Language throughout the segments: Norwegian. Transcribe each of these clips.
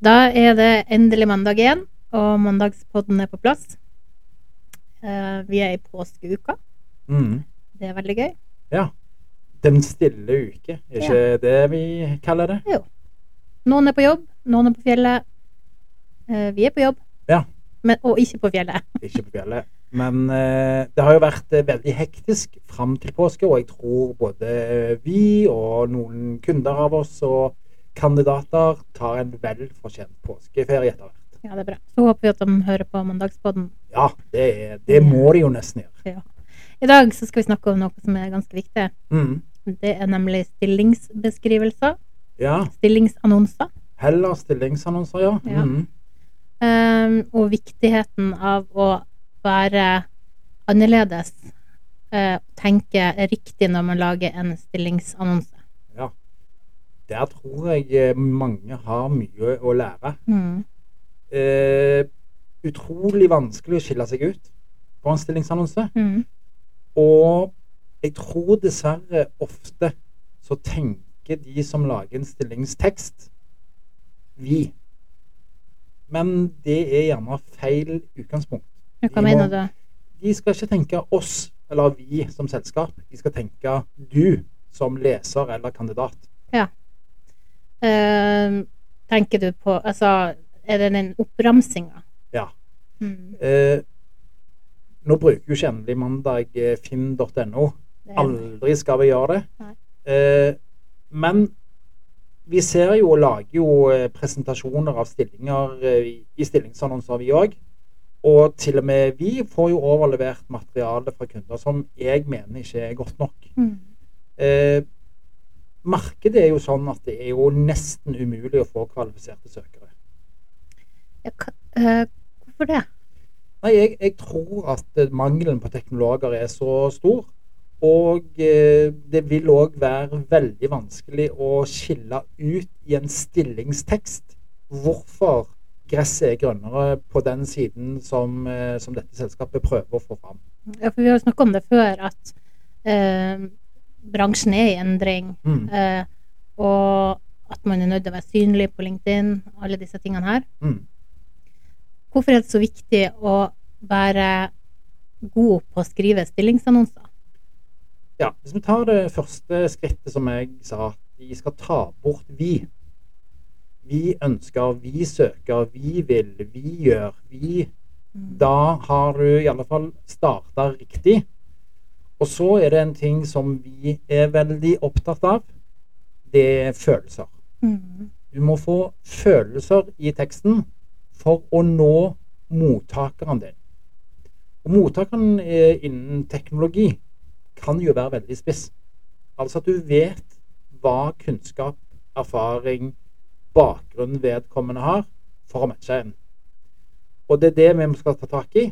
Da er det endelig mandag igjen, og mandagspodden er på plass. Eh, vi er i påskeuka. Mm. Det er veldig gøy. Ja. Den stille uke, er ikke det vi kaller det? Jo. Noen er på jobb, noen er på fjellet. Eh, vi er på jobb, Ja. men, og ikke på fjellet. Ikke på fjellet. Men eh, det har jo vært eh, veldig hektisk fram til påske, og jeg tror både vi og noen kunder av oss og kandidater tar en vel fortjent påskeferie etter hvert. Ja, det er bra. Så håper vi at de hører på mandagspodden. Ja, det, er, det må de jo nesten gjøre. I dag så skal vi snakke om noe som er ganske viktig. Mm. Det er nemlig stillingsbeskrivelser. Ja. Stillingsannonser. Heller stillingsannonser, ja. Ja. Mm. Um, og viktigheten av å være annerledes. Uh, tenke riktig når man lager en stillingsannonse. Ja. Der tror jeg eh, mange har mye å lære. Mm. Eh, utrolig vanskelig å skille seg ut på en stillingsannonse. Mm. Og jeg tror dessverre ofte så tenker de som lager en stillingstekst, vi. Men det er gjerne feil utgangspunkt. Vi må-? De skal ikke tenke oss eller vi som selskap. De skal tenke du som leser eller kandidat. Eh, tenker du på Altså, er det den oppramsinga? Ja. Mm. Eh, nå bruker jo Kjennelig mandag eh, finn.no. Aldri skal vi gjøre det. Eh, men vi ser jo og lager jo presentasjoner av stillinger i stillingsannonser, vi òg. Og til og med vi får jo overlevert materiale fra kunder som jeg mener ikke er godt nok. Mm. Markedet er jo sånn at det er jo nesten umulig å få kvalifiserte søkere. Ja, eh, hvorfor det? Nei, jeg, jeg tror at eh, mangelen på teknologer er så stor. Og eh, det vil òg være veldig vanskelig å skille ut i en stillingstekst hvorfor gresset er grønnere på den siden som, som dette selskapet prøver å få fram. Ja, for vi har jo snakka om det før, at eh, bransjen er i endring. Mm. Eh, og at man er nødt til å være synlig på LinkedIn, alle disse tingene her. Mm. Hvorfor er det så viktig å være god på å skrive stillingsannonser? Ja, Hvis vi tar det første skrittet som jeg sa, at vi skal ta bort vi. Vi ønsker, vi søker, vi vil, vi gjør, vi Da har du i alle fall starta riktig. Og så er det en ting som vi er veldig opptatt av. Det er følelser. Mm. Du må få følelser i teksten for å nå mottakeren din. Og mottakeren eh, innen teknologi kan jo være veldig spiss. Altså at du vet hva kunnskap, erfaring, bakgrunn vedkommende har for å matche en. Og det er det vi skal ta tak i.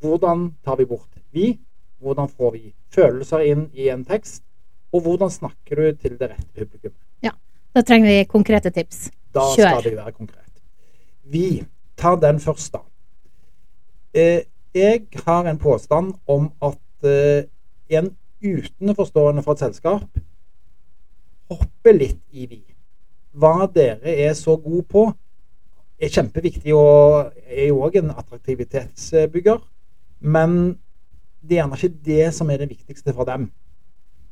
Hvordan tar vi bort vi? Hvordan får vi følelser inn i en tekst? Og hvordan snakker du til det rette publikummet? Da trenger vi konkrete tips. Da Kjør. skal vi være konkret. Vi tar den først, da. Eh, jeg har en påstand om at eh, en utenforstående for et selskap hopper litt i vi. Hva dere er så gode på, er kjempeviktig og er jo òg en attraktivitetsbygger. Men det er gjerne ikke det som er det viktigste for dem.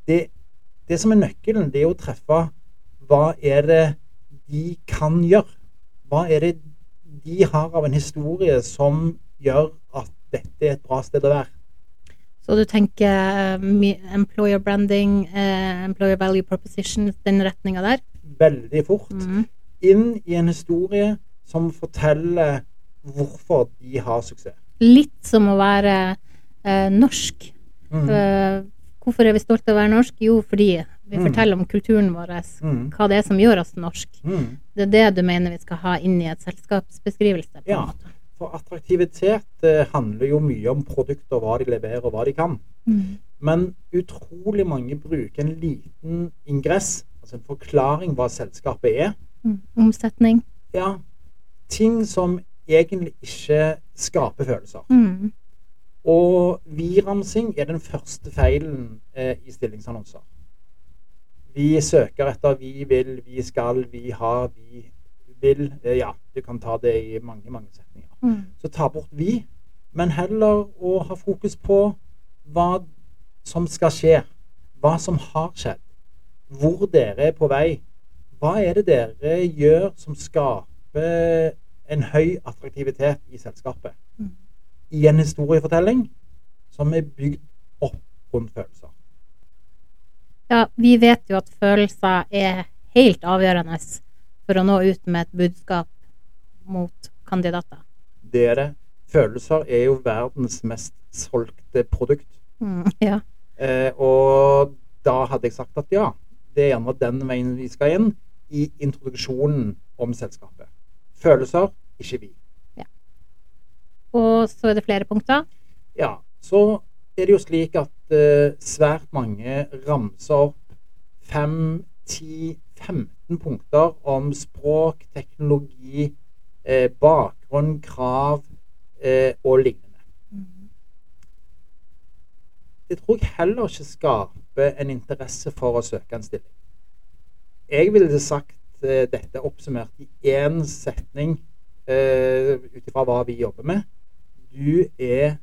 Det, det som er nøkkelen, det er å treffe hva er det de kan gjøre? Hva er det de har av en historie som gjør at dette er et bra sted å være? Så du tenker eh, employer branding, eh, employer value proposition, den retninga der? Veldig fort Mm. inn i en historie som forteller hvorfor de har suksess. Litt som å være eh, norsk. Mm. Eh, hvorfor er vi stolte av å være norsk? Jo, fordi vi Mm. forteller om kulturen vår, Mm. hva det er som gjør oss norsk. Mm. Det er det du mener vi skal ha inn i et selskapsbeskrivelse? på Ja. måte. For attraktivitet eh, handler jo mye om produkter, hva de leverer og hva de kan. Mm. Men utrolig mange bruker en liten ingress, altså en forklaring hva selskapet er. Omsetning. Ja, ting som egentlig ikke skaper følelser. Mm. Og vi-ramsing er den første feilen eh, i stillingsannonser. Vi søker etter vi vil, vi skal, vi har, vi vil eh, Ja, du kan ta det i mange, mange setninger. Mm. Så ta bort vi, men heller å ha fokus på hva som skal skje. Hva som har skjedd. Hvor dere er på vei. Hva er det dere gjør som skaper en høy attraktivitet i selskapet? Mm. I en historiefortelling som er bygd opp rundt følelser. Ja, vi vet jo at følelser er helt avgjørende for å nå ut med et budskap mot kandidater. Det er det. Følelser er jo verdens mest solgte produkt. Mm, ja. Eh, og da hadde jeg sagt at ja, det er gjerne den veien vi skal inn i introduksjonen om selskapet. Følelser, ikke vi. Og så er det flere punkter. Ja, så er det jo slik at eh, svært mange ramser opp 5, 10, 15 punkter om språk, teknologi, eh, bakgrunn, krav eh, og lignende. Det tror jeg heller ikke skaper en interesse for å søke en stilling. Jeg ville sagt eh, dette oppsummert i én setning eh, ut ifra hva vi jobber med. Du er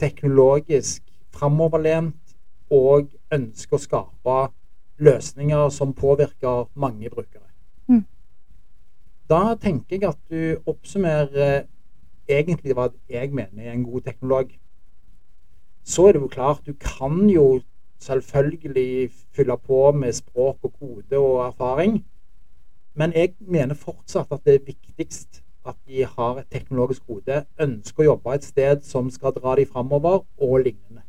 teknologisk framoverlent og ønsker å skape løsninger som påvirker mange brukere. Mm. Da tenker jeg at du oppsummerer egentlig hva jeg mener er en god teknolog. Så er det jo klart, du kan jo selvfølgelig fylle på med språk og kode og erfaring. Men jeg mener fortsatt at det er viktigst at de har et teknologisk hode, ønsker å jobbe et sted som skal dra de framover, og lignende.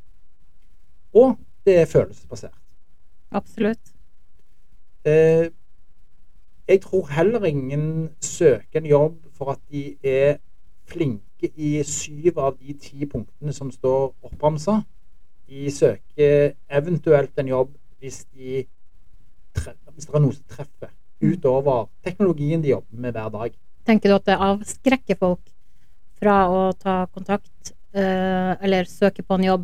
Og det er følelsesbasert. Absolutt. Eh, jeg tror heller ingen søker en jobb for at de er flinke i syv av de ti punktene som står oppramsa. De søker eventuelt en jobb hvis, de hvis det er noe som treffer utover teknologien de jobber med hver dag. Tenker du at det avskrekker folk fra å ta kontakt eh, eller søke på en jobb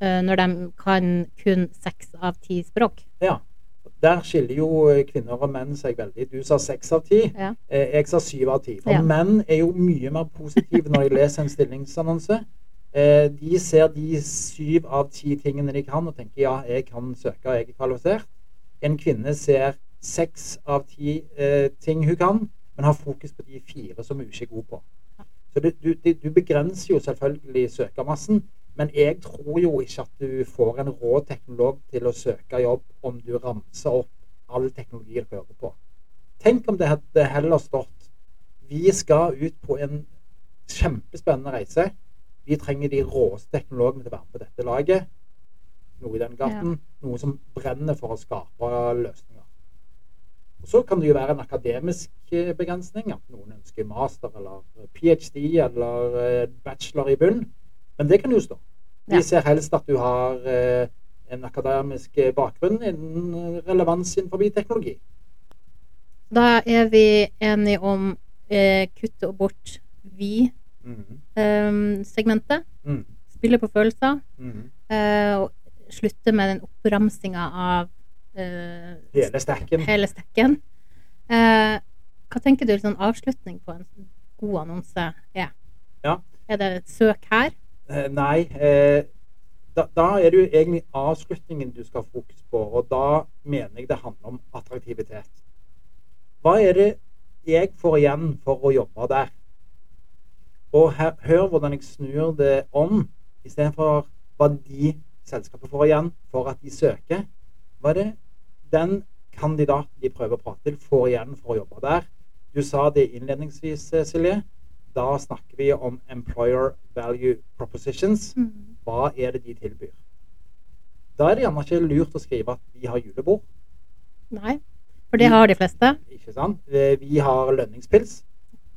eh, når de kan kun seks av ti språk? Ja. Der skiller jo kvinner og menn seg veldig. Du sa seks av ti. Ja. Eh, Jeg sa syv av ti. For Ja. menn er jo mye mer positive når de leser en stillingsannonse. Eh, De ser de syv av ti tingene de kan, og tenker ja, jeg kan søke, jeg er kvalifisert. En kvinne ser seks av ti eh, ting hun kan, men har fokus på de fire som hun ikke er god på. Så du, du, du- begrenser jo selvfølgelig søkermassen, men jeg tror jo ikke at du får en rå teknolog til å søke jobb om du ramser opp all teknologi du hører på. Tenk om det hadde heller stått vi skal ut på en kjempespennende reise. Vi trenger de råeste teknologene til å være med på dette laget. Noe i den gaten. Noe som brenner for å skape løsninger. Og Så kan det jo være en akademisk eh, begrensning. At noen ønsker master eller ph.d. eller eh, bachelor i bunn. Men det kan jo stå. De Ja. ser helst at du har eh, en akademisk eh, bakgrunn innen eh, relevans innenfor teknologi. Da er vi enige om eh, kutte bort Mhm. vi-segmentet. Mm. spille på følelser. Mhm. eh, og slutte med den oppramsinga av eh, Hele stacken. hele stekken. Eh, hva tenker du sånn avslutning på en god annonse er? Ja. Er det et søk her? Eh, nei. Eh, da, da er det jo egentlig avslutningen du skal ha fokus på, og da mener jeg det handler om attraktivitet. Hva er det jeg får igjen for å jobbe der? Og her, hør hvordan jeg snur det om, istedenfor hva de selskapet får igjen for at de søker. Hva er det den kandidaten de prøver å prate til, får igjen for å jobbe der? Du sa det innledningsvis, eh, Silje. Da snakker vi om employer value propositions. Hva er det de tilbyr? Da er det gjerne ikke lurt å skrive at vi har julebord. Nei. For det har de fleste. ikke sant? Eh, Vi har lønningspils.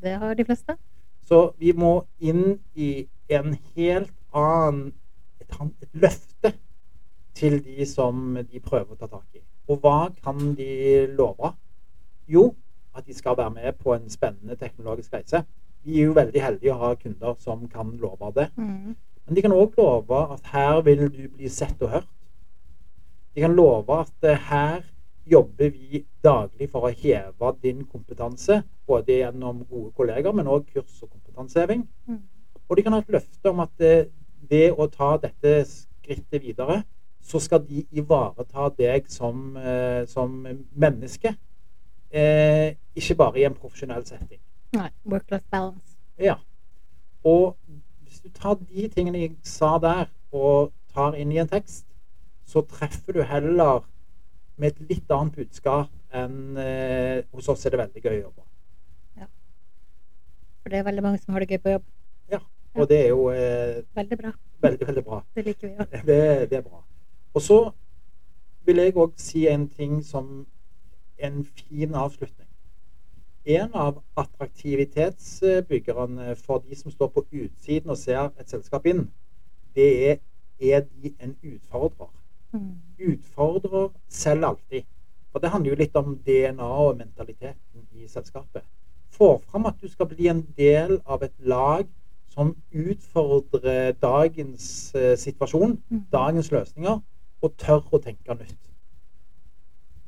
Det har de fleste. Så vi må inn i en helt annen et, et løfte til de som de prøver å ta tak i. Og hva kan de love? Jo, at de skal være med på en spennende teknologisk reise. Vi er jo veldig heldige å ha kunder som kan love det. Mm. Men de kan òg love at her vil du bli sett og hørt. De kan love at eh, her jobber vi daglig for å heve din kompetanse, både gjennom gode kolleger, men òg kurs og kompetanseheving. Mm. Og de kan ha et løfte om at det, det å ta dette skrittet videre, så skal de ivareta deg som, eh, som menneske. Eh, ikke bare i en profesjonell setting. Nei. Work-life balance. Ja. Og hvis du tar de tingene jeg sa der, og tar inn i en tekst, så treffer du heller med et litt annet budskap enn eh, hos oss er det veldig gøy å jobbe. For det er veldig mange som har det gøy på jobb. Ja. Og det er jo eh, Veldig bra. veldig, veldig bra. Det liker vi òg. Det, det er bra. Og så vil jeg òg si en ting som en fin avslutning. En av attraktivitetsbyggerne for de som står på utsiden og ser et selskap inn, det er er de en utfordrer. Mm. Utfordrer selv alltid. For det handler jo litt om DNA og mentaliteten i selskapet. Få fram at du skal bli en del av et lag som utfordrer dagens eh, situasjon, Mm. dagens løsninger, og tør å tenke nytt.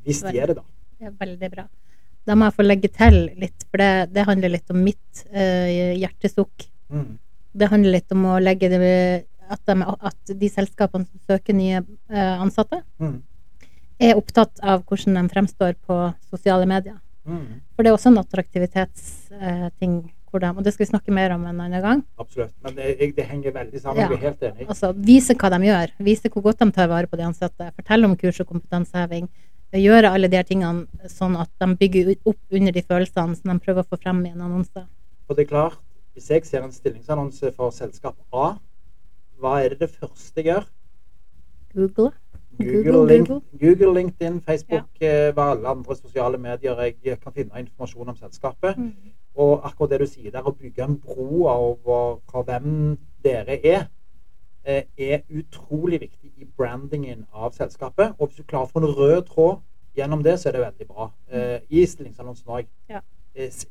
Hvis de er det, da. Det er veldig bra. Da må jeg få legge til litt, for det, det handler litt om mitt eh, hjertesukk. Mm. Det handler litt om å legge det at de, at de selskapene som søker nye eh, ansatte, Mm. er opptatt av hvordan de fremstår på sosiale medier. Mm. For det er også en attraktivitetsting. Hvor dem. og det skal vi snakke mer om en annen gang. Absolutt. Men det, det henger veldig sammen. Ja. Jeg er helt enig. Altså vise hva de gjør. Vise hvor godt de tar vare på de ansatte. Fortelle om kurs og kompetanseheving. Gjøre alle de her tingene sånn at de bygger opp under de følelsene som de prøver å få frem i en annonse. Og det er klart, hvis jeg ser en stillingsannonse for selskap A, hva er det det første jeg gjør? Google. Google, Google, Google. Google LinkedIn, Facebook, ja. hva alle andre sosiale medier jeg kan finne informasjon om selskapet. Mm. Og akkurat det du sier der, å bygge en bro over fra hvem dere er, eh, er utrolig viktig i brandingen av selskapet. Og hvis du klarer å få en rød tråd gjennom det, så er det veldig bra. Eh, I stillingsannonsen òg. Ja.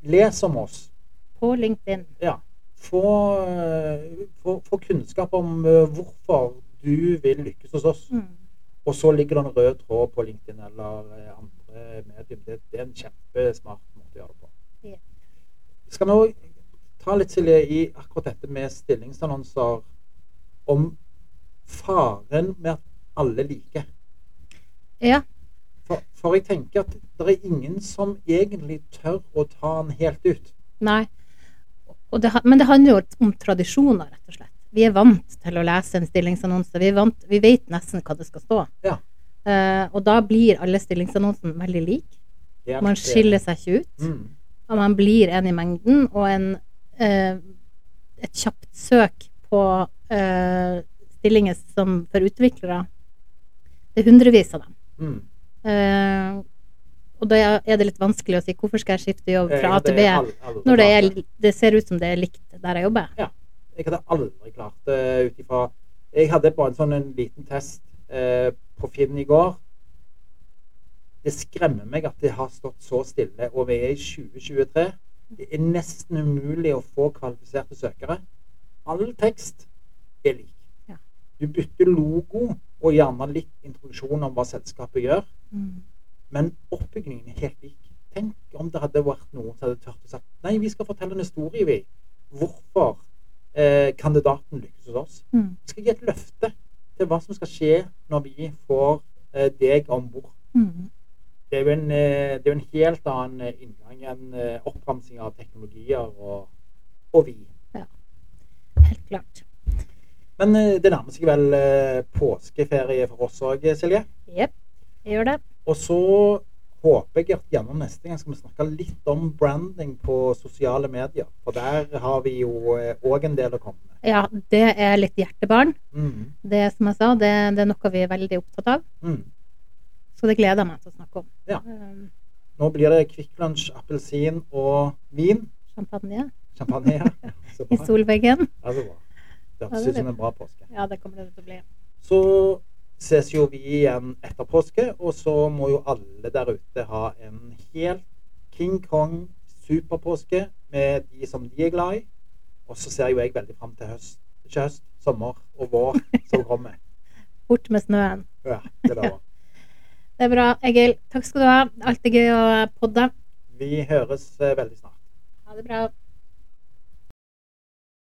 Les om oss. På LinkedIn. Ja. Få, eh, få, få kunnskap om eh, hvorfor du vil lykkes hos oss. Mm. Og så ligger det en rød tråd på LinkedIn eller eh, andre medier. Det, det er en kjempesmart måte å gjøre det på. Ja. Skal vi òg ta litt Silje, i akkurat dette med stillingsannonser om faren med at alle liker? Ja. For, for jeg tenker at det er ingen som egentlig tør å ta den helt ut. Nei. Det, men det handler jo om tradisjoner, rett og slett. Vi er vant til å lese en stillingsannonse. Vi, vant, vi vet nesten hva det skal stå. Ja. Uh, og da blir alle stillingsannonsene veldig like. Man skiller seg ikke ut. Mm. Og man blir en i mengden. Og en, eh, et kjapt søk på eh, stillinger som for utviklere Det er hundrevis av dem. Mm. Eh, og da er det litt vanskelig å si hvorfor skal jeg skifte jobb fra A til B når det, er, det ser ut som det er likt der jeg jobber. Jeg hadde aldri klart det ut ifra Jeg hadde bare en sånn en liten test eh, på Finn i går. Det skremmer meg at det har stått så stille, og vi er i 2023. Det er nesten umulig å få kvalifiserte søkere. All tekst er lik. Ja. Du bytter logo og gjerne litt introduksjon om hva selskapet gjør, Mm. men oppbyggingen er helt lik. Tenk om det hadde vært noen som hadde tørt å sagt nei, vi skal fortelle en historie, vi. Hvorfor eh, kandidaten lykkes hos oss. Mm. Vi skal gi et løfte til hva som skal skje når vi får eh, deg om bord. Mm. Det er jo en, eh, det er en helt annen eh, inngang enn eh, oppramsing av teknologier og, og vi. Helt klart. Men det nærmer seg vel påskeferie for oss òg, Silje. Jepp, jeg gjør det. Og så håper jeg at gjennom neste gang skal vi snakke litt om branding på sosiale medier. For der har vi jo òg en del å komme med. Ja, det er litt hjertebarn. Mm. Det som jeg sa, det, det er noe vi er veldig opptatt av. Mm. Så det gleder jeg meg til å snakke om. Ja. Um, Nå blir det Kvikk Lunsj, appelsin og vin. champagne Champagne. Ja. I solveggen. Ja, så bra. Det er ut som en bra påske. Ja, det kommer det til å bli. Så ses jo vi igjen etter påske, og så må jo alle der ute ha en helt King Kong superpåske med de som de er glad i. Og så ser jo jeg veldig fram til høst. Ikke høst, sommer og vår som kommer. Bort med snøen. Ja, det lover. Det er bra, Egil. Takk skal du ha. Alltid gøy å podde. Vi høres eh, veldig snart. Ha det bra.